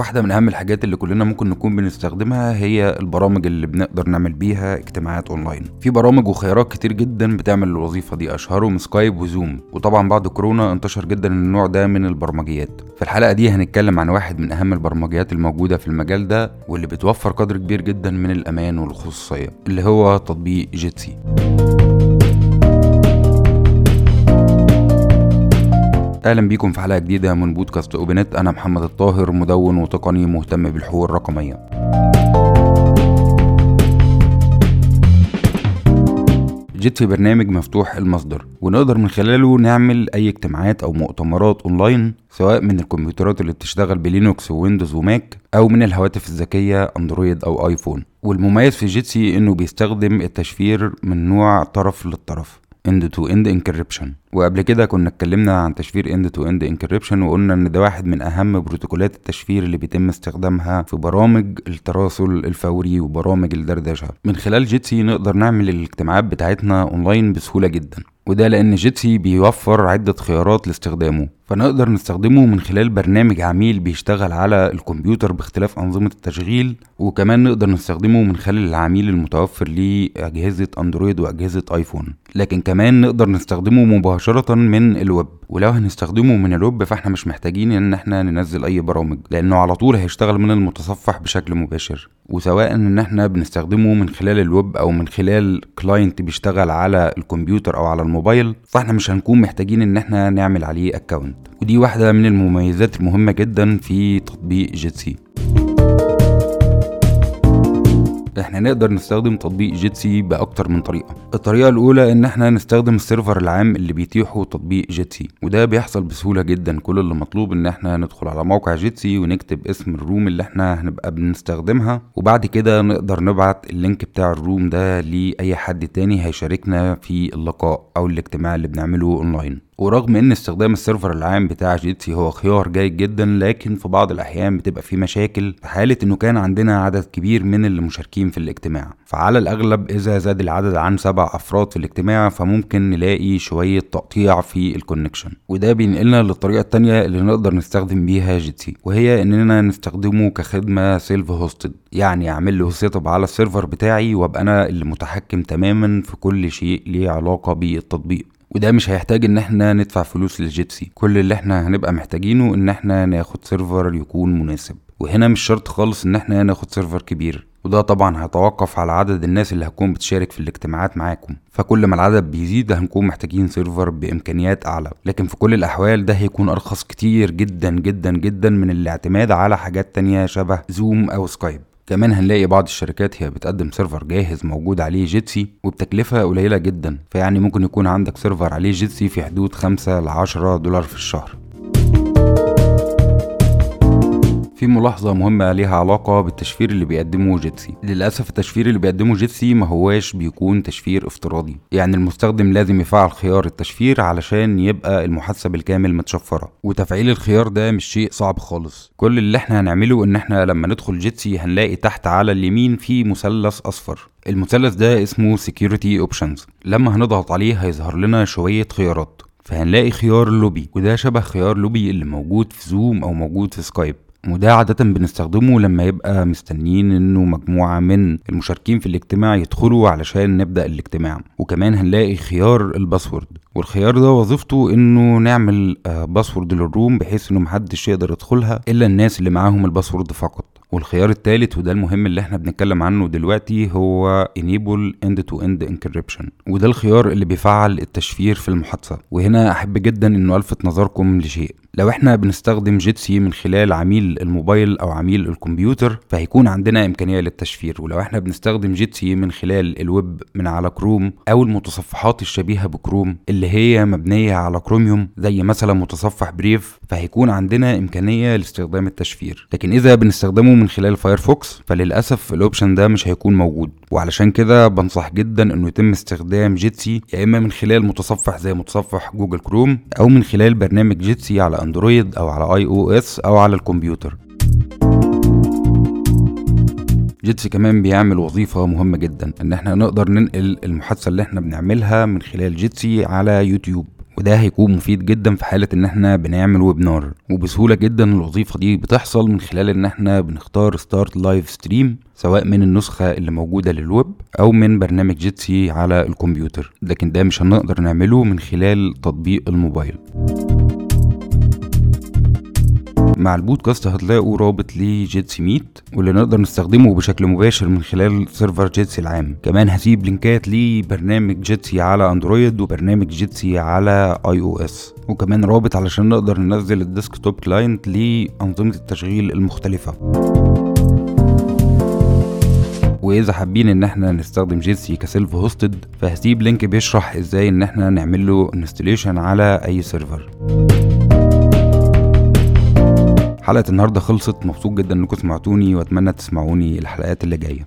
واحدة من أهم الحاجات اللي كلنا ممكن نكون بنستخدمها هي البرامج اللي بنقدر نعمل بيها اجتماعات أونلاين. في برامج وخيارات كتير جدا بتعمل الوظيفة دي أشهرهم سكايب وزوم. وطبعا بعد كورونا انتشر جدا النوع ده من البرمجيات. في الحلقة دي هنتكلم عن واحد من أهم البرمجيات الموجودة في المجال ده واللي بتوفر قدر كبير جدا من الأمان والخصوصية اللي هو تطبيق جيتسي. أهلا بيكم في حلقة جديدة من بودكاست أوبنت. أنا محمد الطاهر مدون وتقني مهتم بالحقوق الرقمية. جيتسي برنامج مفتوح المصدر ونقدر من خلاله نعمل أي اجتماعات أو مؤتمرات أونلاين سواء من الكمبيوترات اللي بتشتغل بلينوكس وويندوز وماك أو من الهواتف الذكية أندرويد أو آيفون. والمميز في جيتسي إنه بيستخدم التشفير من نوع طرف للطرف end to end encryption. وقبل كده كنا اتكلمنا عن تشفير end to end encryption وقلنا إن ده واحد من أهم بروتوكولات التشفير اللي بيتم استخدامها في برامج التراسل الفوري وبرامج الدردشة. من خلال جيتسي نقدر نعمل الاجتماعات بتاعتنا اونلاين بسهولة جدا. وده لأن جيتسي بيوفر عدة خيارات لاستخدامه. فنقدر نستخدمه من خلال برنامج عميل بيشتغل على الكمبيوتر باختلاف أنظمة التشغيل وكمان نقدر نستخدمه من خلال العميل المتوفر لأجهزة أندرويد وأجهزة آيفون لكن كمان نقدر نستخدمه مباشرة من الويب. ولو هنستخدمه من الويب فاحنا مش محتاجين إن إحنا ننزل أي برامج لأنه على طول هيشتغل من المتصفح بشكل مباشر. وسواء إن إحنا بنستخدمه من خلال الويب أو من خلال client بيشتغل على الكمبيوتر أو على الموبايل فاحنا مش هنكون محتاجين إن إحنا نعمل عليه account ودي واحدة من المميزات المهمة جدا في تطبيق جيتسي إحنا نقدر نستخدم تطبيق جيتسي بأكتر من طريقة. الطريقة الأولى إن إحنا نستخدم ال server العام اللي بيتيحه تطبيق جيتسي وده بيحصل بسهولة جدا. كل اللي مطلوب إن إحنا ندخل على موقع جيتسي ونكتب اسم ال room اللي إحنا هنبقى بنستخدمها وبعد كده نقدر نبعت ال link بتاع ال room ده لأي حد تاني هيشاركنا في اللقاء أو الاجتماع اللي بنعمله أونلاين. ورغم إن استخدام ال server العام بتاع جيتسي هو خيار جيد جدا لكن في بعض الأحيان بتبقى في مشاكل في حالة إنه كان عندنا عدد كبير من المشاركين في الاجتماع. فعلى الأغلب إذا زاد العدد عن سبع أفراد في الاجتماع فممكن نلاقي شوية تقطيع في ال connection وده بينقلنا للطريقة التانية اللي نقدر نستخدم بيها جيتسي وهي إننا نستخدمه كخدمة self hosted يعني أعمل له set up على ال server بتاعي وأبقى أنا اللي متحكم تماما في كل شيء ليه علاقة بالتطبيق. وده مش هيحتاج إن إحنا ندفع فلوس للجيتسي كل اللي إحنا هنبقى محتاجينه إن إحنا ناخد server يكون مناسب. وهنا مش شرط خالص إن إحنا ناخد server كبير. وده طبعا هيتوقف على عدد الناس اللي هتكون بتشارك في الاجتماعات معاكم. فكل ما العدد بيزيد هنكون محتاجين server بإمكانيات أعلى. لكن في كل الأحوال ده هيكون أرخص كتير جدا جدا جدا من الاعتماد على حاجات تانية شبه زوم أو سكايب كمان هنلاقي بعض الشركات هي بتقدم server جاهز موجود عليه جيتسي وبتكلفة قليلة جدا فيعني ممكن يكون عندك server عليه جيتسي في حدود خمسة لعشرة دولار في الشهر. في ملاحظة مهمة ليها علاقة بالتشفير اللي بيقدمه جيتسي. للأسف التشفير اللي بيقدمه جيتسي ما هواش بيكون تشفير افتراضي. يعني المستخدم لازم يفعل خيار التشفير علشان يبقى المحادثة بالكامل متشفرة. وتفعيل الخيار ده مش شيء صعب خالص. كل اللي إحنا هنعمله ان إحنا لما ندخل جيتسي هنلاقي تحت على اليمين في مثلث أصفر. المثلث ده اسمه security options. لما هنضغط عليه هيظهر لنا شوية خيارات. فهنلاقي خيار لوبي وده شبه خيار لوبي اللي موجود في زوم أو موجود في سكايب وده عادة بنستخدمه لما يبقى مستنيين إنه مجموعة من المشاركين في الاجتماع يدخلوا علشان نبدأ الاجتماع. وكمان هنلاقي خيار ال password والخيار ده وظيفته إنه نعمل password لل room بحيث إنه محدش يقدر يدخلها إلا الناس اللي معاهم ال password فقط. والخيار الثالث وده المهم اللي إحنا بنتكلم عنه دلوقتي هو enable end to end encryption. وده الخيار اللي بيفعل التشفير في المحادثة. وهنا أحب جدا إنه ألفت نظركم لشيء. لو إحنا بنستخدم جيتسي من خلال عميل الموبايل أو عميل الكمبيوتر فهيكون عندنا إمكانية للتشفير. ولو إحنا بنستخدم جيتسي من خلال الويب من على كروم أو المتصفحات الشبيهة بكروم اللي هي مبنية على كروميوم زي مثلا متصفح بريف فهيكون عندنا إمكانية لاستخدام التشفير. لكن إذا بنستخدمه من خلال فايرفوكس فللأسف ال option ده مش هيكون موجود. وعلشان كده بنصح جدا إنه يتم استخدام جيتسي يا إما من خلال متصفح زي متصفح جوجل كروم أو من خلال برنامج جيتسي على أندرويد أو على آي أو إس أو على الكمبيوتر. جيتسي كمان بيعمل وظيفة مهمة جدا إن إحنا نقدر ننقل المحادثة اللي إحنا بنعملها من خلال جيتسي على يوتيوب وده هيكون مفيد جدا في حالة إن إحنا بنعمل webinar. وبسهولة جدا الوظيفة دي بتحصل من خلال إن إحنا بنختار start live stream سواء من النسخة اللي موجودة للويب أو من برنامج جيتسي على الكمبيوتر. لكن ده مش هنقدر نعمله من خلال تطبيق الموبايل. مع البودكاست هتلاقوا رابط لجيتسي ميت واللي نقدر نستخدمه بشكل مباشر من خلال server جيتسي العام. كمان هسيب link ات لبرنامج جيتسي على أندرويد وبرنامج جيتسي على آي أو إس. وكمان رابط علشان نقدر ننزل ال desktop client لانظمه التشغيل المختلفة. وإذا حابين إن إحنا نستخدم جيتسي ك self hosted فهسيب link بيشرح إزاي إن إحنا نعمل له installation على أي server. حلقة النهاردة خلصت. مبسوط جدا إنكم سمعتوني وأتمنى تسمعوني الحلقات اللي جاية.